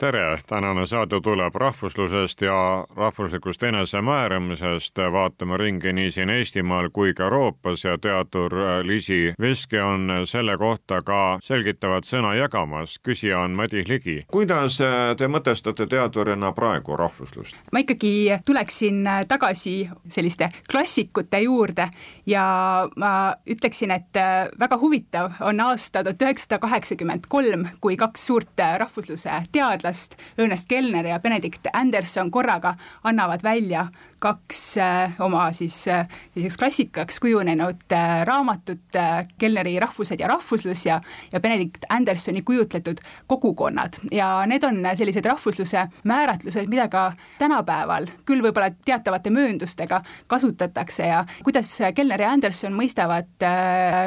tere, tänane saade tuleb rahvuslusest ja rahvuslikust enesemääramisest. vaatame ringi nii siin Eestimaal kui ka Euroopas ja teadur Liisi Veske on selle kohta ka selgitavat sõna jagamas. küsija on Madis Ligi. kuidas te mõtestate teadurina praegu rahvuslust? ma ikkagi tuleksin tagasi selliste klassikute juurde ja ma ütleksin, et väga huvitav on aasta tuhat üheksasada kaheksakümmend kolm, kui kaks suurt rahvusluse teadlast teadlast, Ernest Kellner ja Benedict Anderson korraga annavad välja kaks äh, oma siis äh, selliseks klassikaks kujunenud äh, raamatut, Kellneri Rahvused ja rahvuslus ja, ja Benedict Andersoni kujutletud kogukonnad. Ja need on sellised rahvusluse määratlused, mida ka tänapäeval küll võib-olla teatavate mööndustega kasutatakse ja kuidas Kellner ja Anderson mõistavad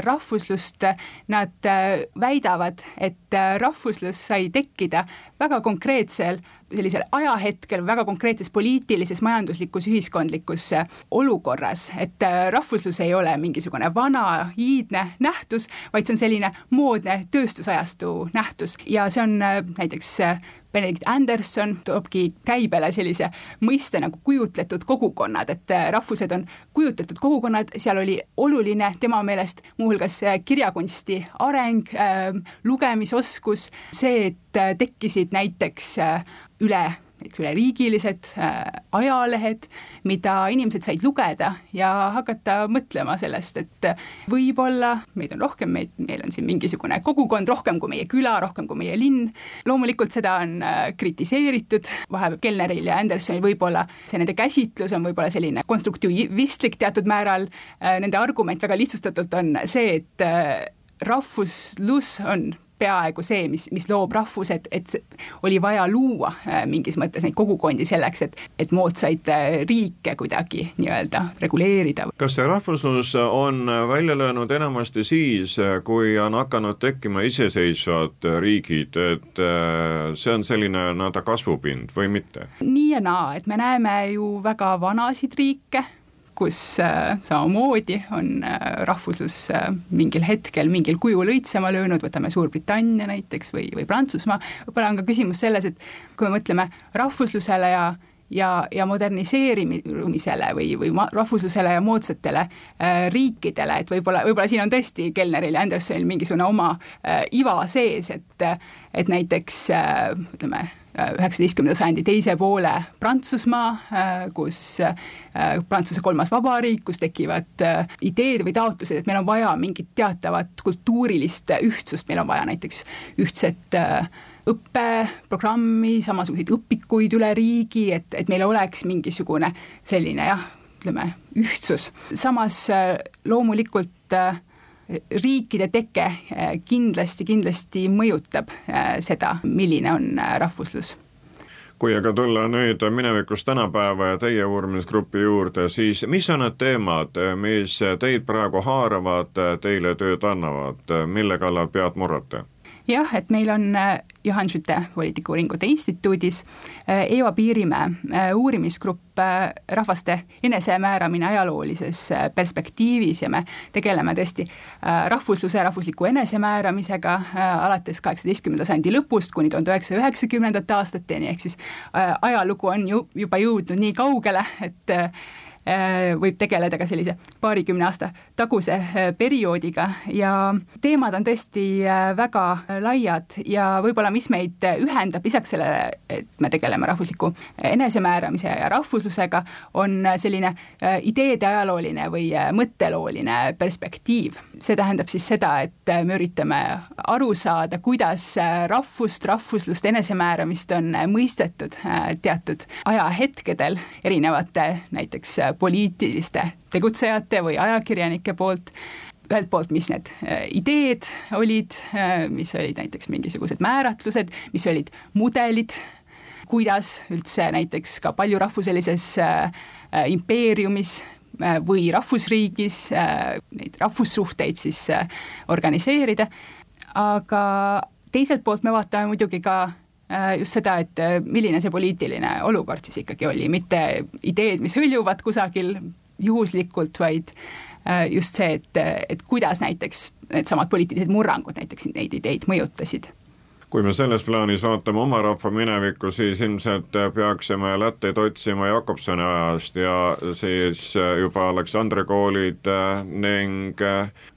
rahvuslust, nad väidavad, et rahvuslus sai tekkida väga konkreetsel sellisel ajahetkel väga konkreetses poliitilises, majanduslikus, ühiskondlikus äh, olukorras, et äh, rahvuslus ei ole mingisugune vana iidne nähtus, vaid see on selline moodne tööstusajastu nähtus. Ja see on äh, näiteks Benedict Anderson toobki käibele sellise mõiste nagu kujutletud kogukonnad, et rahvused on kujutletud kogukonnad, seal oli oluline tema meelest muuhulgas kirjakunsti areng äh,, lugemisoskus, see, et tekkisid näiteks üle üleriigilised äh, ajalehed, mida inimesed said lugeda ja hakata mõtlema sellest, et võib-olla meid on rohkem, meid, meil on siin mingisugune kogukond rohkem kui meie küla, rohkem kui meie linn. loomulikult seda on äh, kritiseeritud, vahepeal Kellneril ja Andersonil võib-olla see nende käsitlus on võib-olla selline konstruktivistlik teatud määral, äh, nende argument väga lihtsustatult on see, et rahvuslus on peaaegu see, mis, mis loob rahvused, et oli vaja luua äh, mingis mõttes neid kogukondi selleks, et, et moodsaid äh, riike kuidagi nii-öelda reguleerida. kas see rahvuslus on välja löönud enamasti siis, kui on hakanud tekkima iseseisvad riigid, et äh, see on selline nii-öelda kasvupind või mitte? nii ja naa, et me näeme ju väga vanasid riike kus äh, samamoodi on äh, rahvuslus äh, mingil hetkel mingil kujul õitsema löönud, võtame Suurbritannia näiteks või, või Prantsusmaa, võib-olla on ka küsimus selles, et kui me mõtleme rahvuslusele ja ja, ja moderniseerimisele või, või rahvuslusele ja moodsatele äh, riikidele, et võib-olla, võib-olla siin on tõesti Kellneril ja Andersonil mingisugune oma äh, iva sees, et et näiteks äh, ütleme, üheksateistkümnenda sajandi teise poole Prantsusmaa, äh, kus äh, Prantsuse kolmas vabariik, kus tekivad äh, ideed või taotlused, et meil on vaja mingit teatavat kultuurilist ühtsust, meil on vaja näiteks ühtset õppeprogrammi, samasuguseid õpikuid üle riigi, et, et meil oleks mingisugune selline jah, ütleme, ühtsus. samas loomulikult äh, riikide teke eh, kindlasti, kindlasti mõjutab eh, seda, milline on eh, rahvuslus kui aga tulla nüüd minevikust tänapäeva ja teie uurimisgrupi juurde, siis mis on need teemad, mis teid praegu haaravad, teile tööd annavad, mille kallal pead murrate? jah, et meil on Johan Schütte poliitikauuringute instituudis äh, Eva Piirimäe äh, uurimisgrupp rahvaste enesemääramine ajaloolises perspektiivis ja me tegeleme tõesti rahvusluse, rahvusliku enesemääramisega alates kaheksateistkümnenda sajandi lõpust kuni tuhande üheksasaja üheksakümnendate aastateni, ehk siis ajalugu on ju juba jõudnud nii kaugele, et Äh, võib tegeleda ka sellise paarikümne aasta taguse äh, perioodiga ja teemad on tõesti äh, väga laiad ja võib-olla, mis meid ühendab lisaks sellele, et me tegeleme rahvusliku enesemääramise ja rahvuslusega, on selline ideede ajalooline või mõttelooline perspektiiv. see tähendab siis seda, et me üritame aru saada, kuidas rahvust, rahvuslust, enesemääramist on mõistetud teatud ajahetkedel erinevate näiteks poliitiliste tegutsejate või ajakirjanike poolt, ühelt poolt, mis need äh, ideed olid, äh, mis olid näiteks mingisugused määratlused, mis olid mudelid, kuidas üldse näiteks ka paljurahvuselises äh, impeeriumis või rahvusriigis neid rahvussuhteid siis organiseerida, aga teiselt poolt me vaatame muidugi ka just seda, et milline see poliitiline olukord siis ikkagi oli, mitte ideed, mis hõljuvad kusagil juhuslikult, vaid just see, et, et kuidas näiteks needsamad poliitilised murrangud näiteks neid ideid mõjutasid kui me selles plaanis vaatame oma rahva minevikku, siis ilmselt peaksime lätteid otsima Jakobsoni ajast ja siis juba Aleksandri koolid ning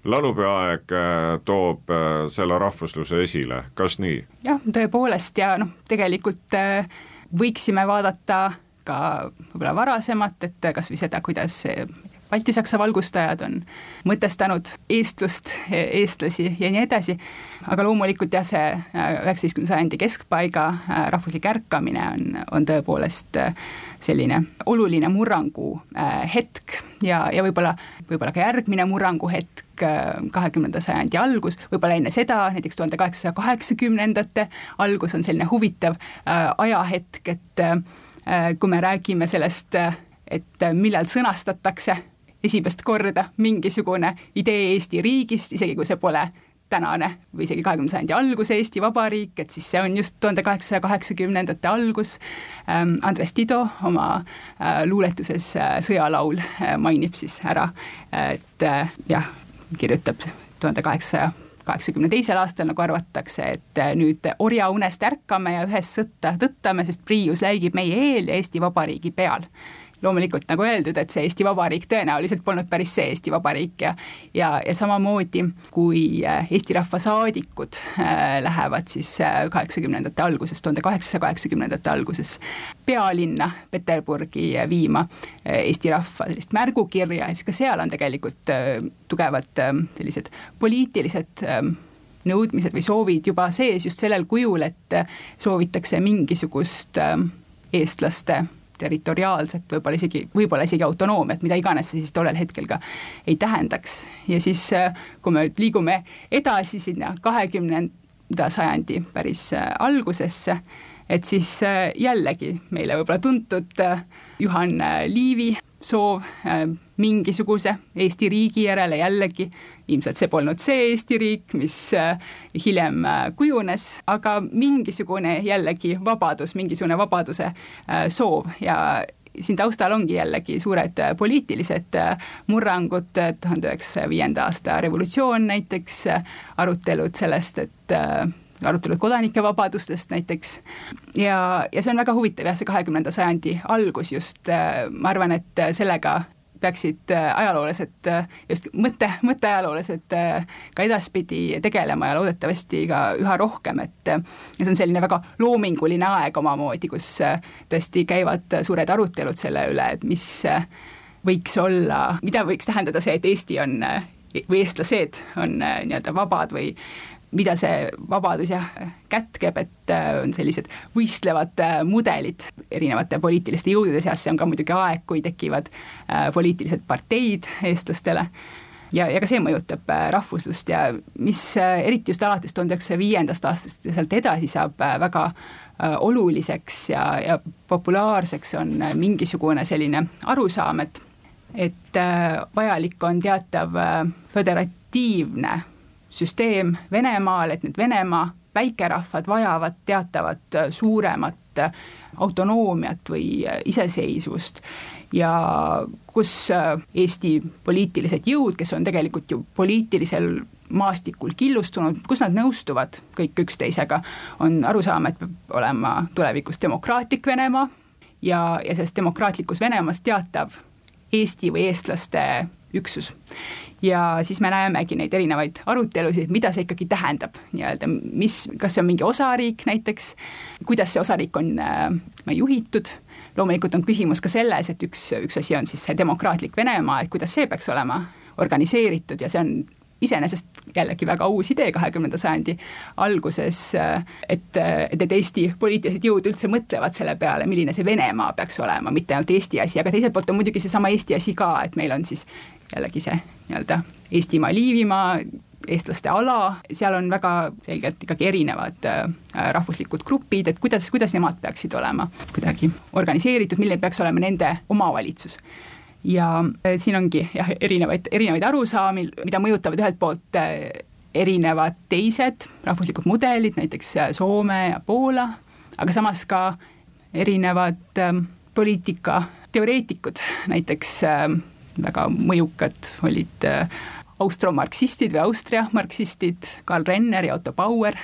laulupeaaeg toob selle rahvusluse esile, kas nii? jah, tõepoolest ja noh, tegelikult võiksime vaadata ka võib-olla varasemat, et kas või seda, kuidas baltisaksa valgustajad on mõtestanud eestlust, eestlasi ja nii edasi, aga loomulikult jah, see äh, üheksateistkümnenda sajandi keskpaiga äh, rahvuslik ärkamine on, on tõepoolest äh, selline oluline murrangu hetk. Ja, ja võib-olla, võib-olla ka järgmine murrangu hetk, kahekümnenda sajandi algus, võib-olla enne seda, näiteks tuhande kaheksasaja kaheksakümnendate algus on selline huvitav ajahetk, et kui me räägime sellest, et millal sõnastatakse esimest korda mingisugune idee Eesti riigist, isegi kui see pole tänane või isegi kahekümnenda sajandi alguse Eesti Vabariik, et siis see on just tuhande kaheksasaja kaheksakümnendate algus. Ähm, Andres Tido oma äh, luuletuses äh, Sõjalaul äh, mainib siis ära, et jah, kirjutab tuhande kaheksasaja kaheksakümne teisel aastal, nagu arvatakse, et nüüd orjaunest ärkame ja ühes sõtta tõttame, sest Priius läigib meie eel ja Eesti Vabariigi peal loomulikult nagu öeldud, et see Eesti Vabariik tõenäoliselt polnud päris see Eesti Vabariik ja ja, ja samamoodi, kui äh, Eesti Rahva saadikud äh, lähevad siis äh, kaheksakümnendate alguses, tuhande kaheksasaja kaheksakümnendate alguses pealinna Peterburgi viima Eesti rahva sellist märgukirja, siis ka seal on tegelikult tugevad sellised poliitilised nõudmised või soovid juba sees just sellel kujul, et soovitakse mingisugust eestlaste territoriaalset, võib-olla isegi, võib-olla isegi autonoomiat, mida iganes see siis tollel hetkel ka ei tähendaks. ja siis, äh, kui me liigume edasi sinna kahekümnenda sajandi päris äh, algusesse, et siis äh, jällegi meile võib-olla tuntud Juhan Liivi soov mingisuguse Eesti riigi järele jällegi ilmselt see polnud see Eesti riik, mis äh, hiljem äh, kujunes, aga mingisugune jällegi vabadus, mingisugune vabaduse äh, soov ja siin taustal ongi jällegi suured poliitilised murrangud, tuhande üheksasaja viienda aasta revolutsioon näiteks, arutelud sellest, et arutelud kodanike vabadustest näiteks. Ja, ja see on väga huvitav jah, see kahekümnenda sajandi algus just, ma arvan, et sellega peaksid äh, ajaloolased, äh, just mõtte, mõtteajaloolased äh, ka edaspidi tegelema ja loodetavasti ka üha rohkem, et see on selline väga loominguline aeg omamoodi, kus tõesti käivad suured arutelud selle üle, et mis võiks olla, mida võiks tähendada see, et Eesti on või eestlased on nii-öelda vabad või mida see vabadus jah kätkeb, et äh, on sellised võistlevad äh, mudelid erinevate poliitiliste jõudude seas, see on ka muidugi aeg, kui tekivad äh, poliitilised parteid eestlastele. Ja, ja ka see mõjutab rahvuslust ja mis eriti just alates tuhande üheksasaja viiendast aastast ja sealt edasi saab väga oluliseks ja, ja populaarseks on mingisugune selline arusaam, et et vajalik on teatav föderatiivne süsteem Venemaal, et need Venemaa väikerahvad vajavad teatavat äh, suuremat äh, autonoomiat või äh, iseseisvust. Ja kus Eesti poliitilised jõud, kes on tegelikult ju poliitilisel maastikul killustunud, kus nad nõustuvad kõik üksteisega, on arusaam, et peab olema tulevikus demokraatlik Venemaa ja, ja sellest demokraatlikust Venemaast teatav Eesti või eestlaste üksus ja siis me näemegi neid erinevaid arutelusid, mida see ikkagi tähendab nii-öelda, mis, kas see on mingi osariik näiteks, kuidas see osariik on äh, juhitud, loomulikult on küsimus ka selles, et üks, üks asi on siis see demokraatlik Venemaa, et kuidas see peaks olema organiseeritud ja see on iseenesest jällegi väga uus idee kahekümnenda sajandi alguses, et, et, et Eesti poliitilised jõud üldse mõtlevad selle peale, milline see Venemaa peaks olema, mitte ainult Eesti asi, aga teiselt poolt on muidugi seesama Eesti asi ka, et meil on siis jällegi see nii-öelda Eestimaa, Liivimaa eestlaste ala, seal on väga selgelt ikkagi erinevad äh, rahvuslikud grupid, et kuidas, kuidas nemad peaksid olema kuidagi organiseeritud, milline peaks olema nende omavalitsus ja äh, siin ongi jah, erinevaid, erinevaid arusaami, mida mõjutavad ühelt poolt äh, erinevad teised rahvuslikud mudelid, näiteks Soome ja Poola, aga samas ka erinevad poliitikateoreetikud, näiteks väga mõjukad olid austromarksistid või Austria marksistid, Karl Renner ja Otto Bauer,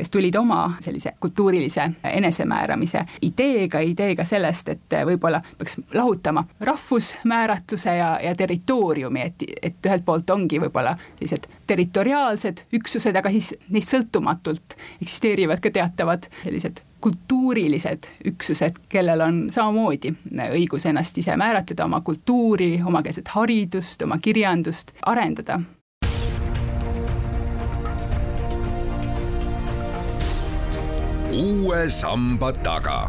kes tulid oma sellise kultuurilise enesemääramise ideega, ideega sellest, et võib-olla peaks lahutama rahvusmääratluse ja, ja territooriumi, et, et ühelt poolt ongi võib-olla sellised territoriaalsed üksused, aga siis neist sõltumatult eksisteerivad ka teatavad sellised kultuurilised üksused, kellel on samamoodi õigus ennast ise määratleda, oma kultuuri, omakeelset haridust, oma kirjandust arendada. Uue samba taga.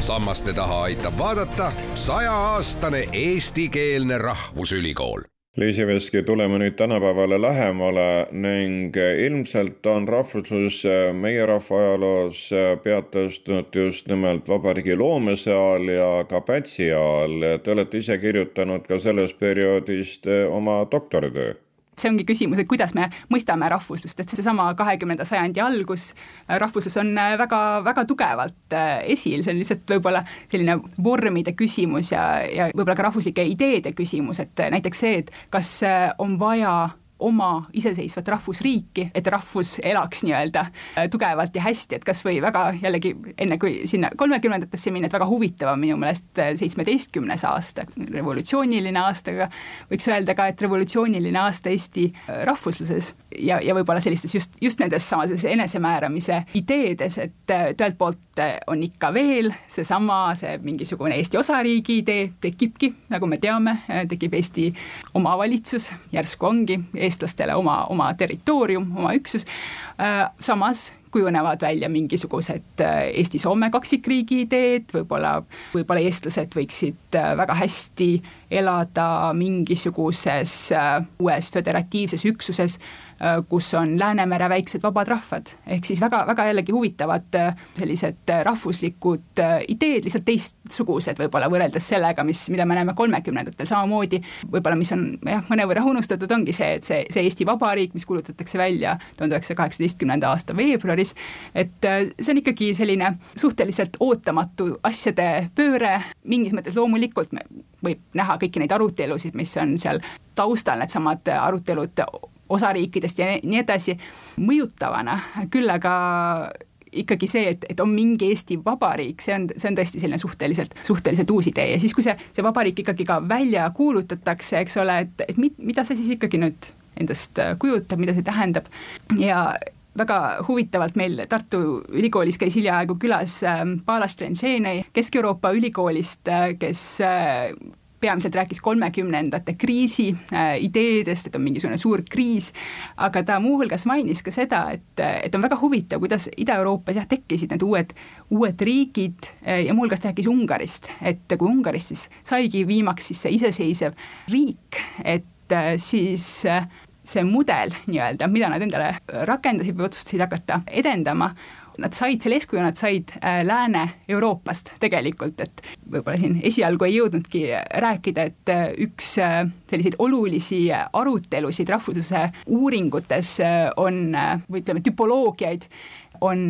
sammaste taha aitab vaadata sajaaastane eestikeelne rahvusülikool Liisi Veski, tuleme nüüd tänapäevale lähemale ning ilmselt on rahvuslus meie rahva ajaloos pead tõstnud just nimelt vabariigi loomese ajal ja ka Pätsi ajal. Te olete ise kirjutanud ka sellest perioodist oma doktoritöö see ongi küsimus, et kuidas me mõistame rahvuslust, et seesama kahekümnenda sajandi algus, äh, rahvuslus on äh, väga, väga tugevalt äh, esil, see on lihtsalt võib-olla selline vormide küsimus ja, ja võib-olla ka rahvuslike ideede küsimus, et näiteks see, et kas on vaja oma iseseisvat rahvusriiki, et rahvus elaks nii-öelda äh, tugevalt ja hästi, et kas või väga jällegi enne, kui sinna kolmekümnendatesse minna, et väga huvitav on minu meelest äh, seitsmeteistkümnes aasta, revolutsiooniline aasta, aga võiks öelda ka, et revolutsiooniline aasta Eesti äh, rahvusluses ja, ja võib-olla sellistes just, just nendes samades enesemääramise ideedes, et ühelt poolt on ikka veel seesama, see mingisugune Eesti osariigi idee tekibki, nagu me teame, tekib Eesti omavalitsus, järsku ongi eestlastele oma, oma territoorium, oma üksus, äh, samas kujunevad välja mingisugused äh, Eesti-Soome kaksikriigi ideed, võib-olla, võib-olla eestlased võiksid äh, väga hästi elada mingisuguses uues föderatiivses üksuses Äh, kus on Läänemere väiksed vabad rahvad, ehk siis väga, väga jällegi huvitavad äh, sellised äh, rahvuslikud ideed, lihtsalt teistsugused võib-olla võrreldes sellega, mis, mida me näeme kolmekümnendatel, samamoodi võib-olla, mis on jah, mõnevõrra unustatud, ongi see, et see, see Eesti Vabariik, mis kuulutatakse välja tuhande üheksasaja kaheksateistkümnenda aasta veebruaris, et see on ikkagi selline suhteliselt ootamatu asjade pööre, mingis mõttes loomulikult me võib näha kõiki neid arutelusid, mis on seal taustal, needsamad arutelud osariikidest ja nii edasi mõjutavana, küll aga ikkagi see, et, et on mingi Eesti Vabariik, see on, see on tõesti selline suhteliselt, suhteliselt uus idee. Ja siis, kui see, see vabariik ikkagi ka välja kuulutatakse, eks ole, et, et mit, mida see siis ikkagi nüüd endast kujutab, mida see tähendab. Ja väga huvitavalt meil Tartu Ülikoolis käis hiljaaegu külas Paula Strenzeni Kesk-Euroopa ülikoolist, kes peamiselt rääkis kolmekümnendate kriisi äh, ideedest, et on mingisugune suur kriis, aga ta muuhulgas mainis ka seda, et, et on väga huvitav, kuidas Ida-Euroopas jah, tekkisid need uued, uued riigid äh, ja muuhulgas ta rääkis Ungarist, et kui Ungarist siis saigi viimaks siis see iseseisev riik, et äh, siis see mudel nii-öelda, mida nad endale rakendasid või otsustasid hakata edendama, nad said selle eeskuju, nad said äh, Lääne-Euroopast tegelikult, et võib-olla siin esialgu ei jõudnudki rääkida, et äh, üks äh, selliseid olulisi arutelusid rahvusluse uuringutes on, või ütleme, tüpoloogiaid, on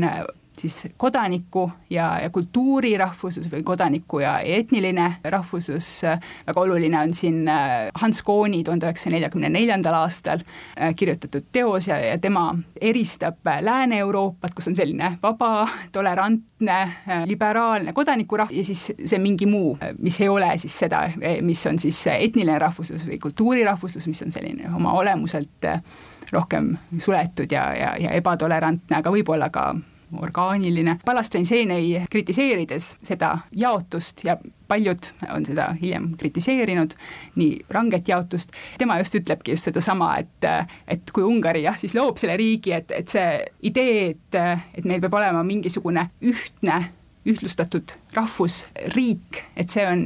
siis kodaniku ja, ja kultuurirahvusus või kodaniku ja etniline rahvusus, väga oluline on siin äh, Hans Kooni tuhande üheksasaja neljakümne neljandal aastal äh, kirjutatud teos ja, ja tema eristab Lääne-Euroopat, kus on selline vaba, tolerantne, äh, liberaalne kodanikurahvus ja siis see mingi muu, mis ei ole siis seda, mis on siis etniline rahvuslus või kultuurirahvuslus, mis on selline oma olemuselt rohkem suletud ja, ja, ja ebatolerantne, aga võib-olla ka orgaaniline. Palastreinseenei kritiseerides seda jaotust ja paljud on seda hiljem kritiseerinud, nii ranget jaotust, tema just ütlebki just sedasama, et, et kui Ungari jah, siis loob selle riigi, et, et see idee, et, et meil peab olema mingisugune ühtne ühtlustatud rahvusriik, et see on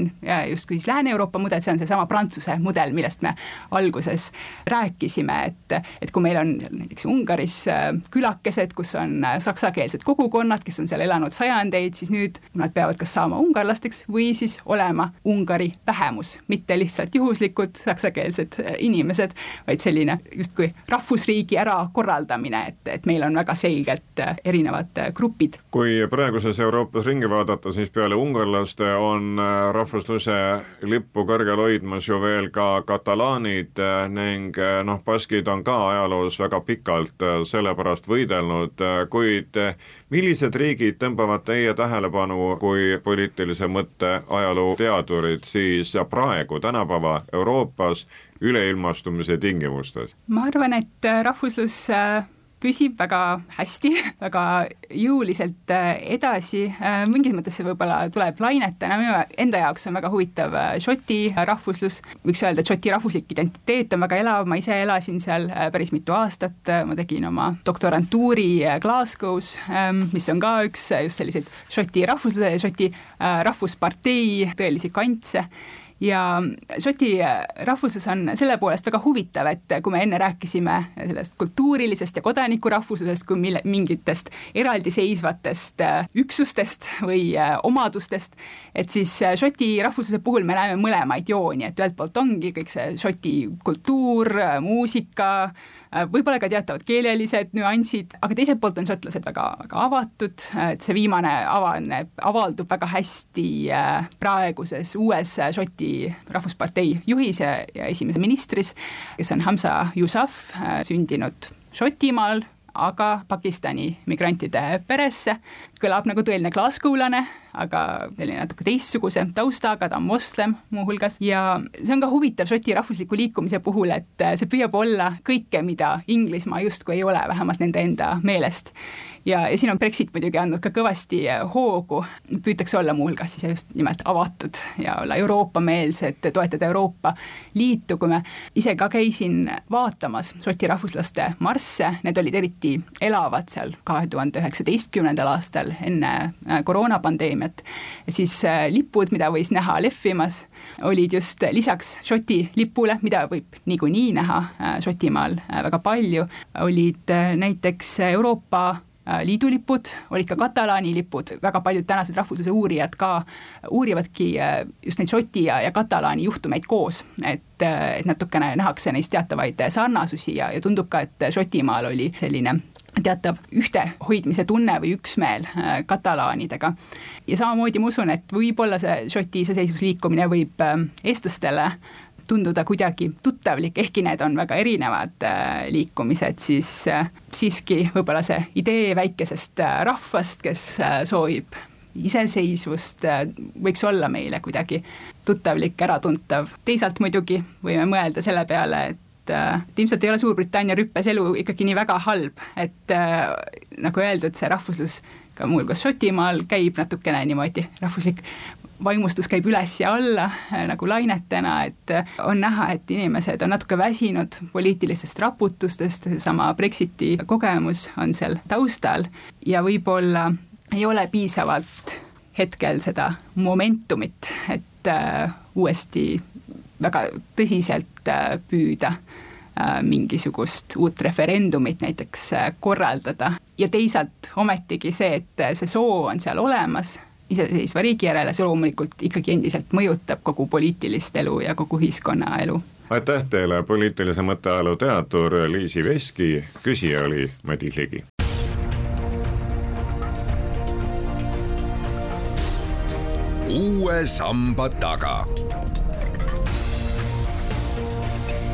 justkui siis Lääne-Euroopa mudel, see on seesama Prantsuse mudel, millest me alguses rääkisime, et, et kui meil on näiteks Ungaris äh, külakesed, kus on äh, saksakeelsed kogukonnad, kes on seal elanud sajandeid, siis nüüd nad peavad kas saama ungarlasteks või siis olema Ungari vähemus, mitte lihtsalt juhuslikud saksakeelsed äh, inimesed, vaid selline justkui rahvusriigi ärakorraldamine, et, et meil on väga selgelt erinevad grupid. kui praeguses Euroopas ringi vaadata, siis peale ungarlaste on äh, rahvusluse lippu kõrgel hoidmas ju veel ka katalaanid äh, ning äh, noh, baskid on ka ajaloos väga pikalt selle pärast võidelnud, kuid millised riigid tõmbavad teie tähelepanu kui poliitilise mõtte ajaloo teadurid siis praegu, tänapäeva Euroopas üleilmastumise tingimustes? ma arvan, et rahvuslus püsib väga hästi, väga jõuliselt äh, edasi, äh, mingis mõttes see võib-olla tuleb lainetena, minu enda jaoks on väga huvitav äh, Šoti rahvuslus, võiks öelda, et Šoti rahvuslik identiteet on väga elav, ma ise elasin seal päris mitu aastat, ma tegin oma doktorantuuri Glasgow's, ähm, mis on ka üks just selliseid Šoti rahvusluse ja Šoti rahvuspartei tõelisi kantse ja Šoti rahvuslus on selle poolest väga huvitav, et kui me enne rääkisime sellest kultuurilisest ja kodanikurahvuslusest kui mille, mingitest eraldiseisvatest äh, üksustest või äh, omadustest, et siis äh, Šoti rahvusluse puhul me näeme mõlemaid jooni, et ühelt poolt ongi kõik see Šoti kultuur, muusika, võib-olla ka teatavad keelelised nüansid, aga teiselt poolt on šotlased väga, väga avatud, et see viimane avaneb, avaldub väga hästi äh, praeguses uues äh, Šoti rahvuspartei juhis ja, ja esimese ministris, kes on Hamza Yousaf, sündinud Šotimaal, aga Pakistani migrantide peresse, kõlab nagu tõeline glasgowlane, aga selline natuke teistsuguse taustaga, ta on moslem muuhulgas. Ja see on ka huvitav Šoti rahvusliku liikumise puhul, et see püüab olla kõike, mida Inglismaa justkui ei ole, vähemalt nende enda meelest. Ja, ja siin on Brexit muidugi andnud ka kõvasti äh, hoogu, püütakse olla muuhulgas siis just nimelt avatud ja olla Euroopa-meelsed, toetada Euroopa Liitu, kui me ise ka käisin vaatamas Šoti rahvuslaste marsse, need olid eriti elavad seal kahe tuhande üheksateistkümnendal aastal enne äh, koroonapandeemiat, siis äh, lipud, mida võis näha lehvimas, olid just lisaks Šoti lipule, mida võib niikuinii näha Šotimaal väga palju, olid näiteks Euroopa Äh, Liidu lipud, olid ka Katalaani lipud, väga paljud tänased rahvusluse uurijad ka uurivadki äh, just neid Šoti ja, ja Katalaani juhtumeid koos, et, äh, et natukene nähakse neis teatavaid sarnasusi ja, ja tundub ka, et Šotimaal oli selline teatav ühtehoidmise tunne või üksmeel katalaanidega. ja samamoodi ma usun, et võib-olla see Šoti iseseisvusliikumine võib eestlastele tunduda kuidagi tuttavlik, ehkki need on väga erinevad äh, liikumised, siis äh, siiski võib-olla see idee väikesest äh, rahvast, kes soovib iseseisvust, võiks olla meile kuidagi tuttavlik, äratuntav. teisalt muidugi võime mõelda selle peale, et et ilmselt ei ole Suurbritannia rüppes elu ikkagi nii väga halb, et äh, nagu öeldud, see rahvuslus ka muuhulgas Šotimaal käib natukene niimoodi, rahvuslik vaimustus käib üles ja alla äh, nagu lainetena, et äh, on näha, et inimesed on natuke väsinud poliitilistest raputustest, seesama Brexiti kogemus on seal taustal ja võib-olla ei ole piisavalt hetkel seda momentumit, et uuesti väga tõsiselt äh, püüda äh, mingisugust uut referendumit näiteks äh, korraldada ja teisalt ometigi see, et see soov on seal olemas, iseseisva riigi järele, see loomulikult ikkagi endiselt mõjutab kogu poliitilist elu ja kogu ühiskonnaelu. aitäh teile, poliitilise mõtteajaloo teadur Liisi Veski, küsija oli Madis Ligi. uue samba taga.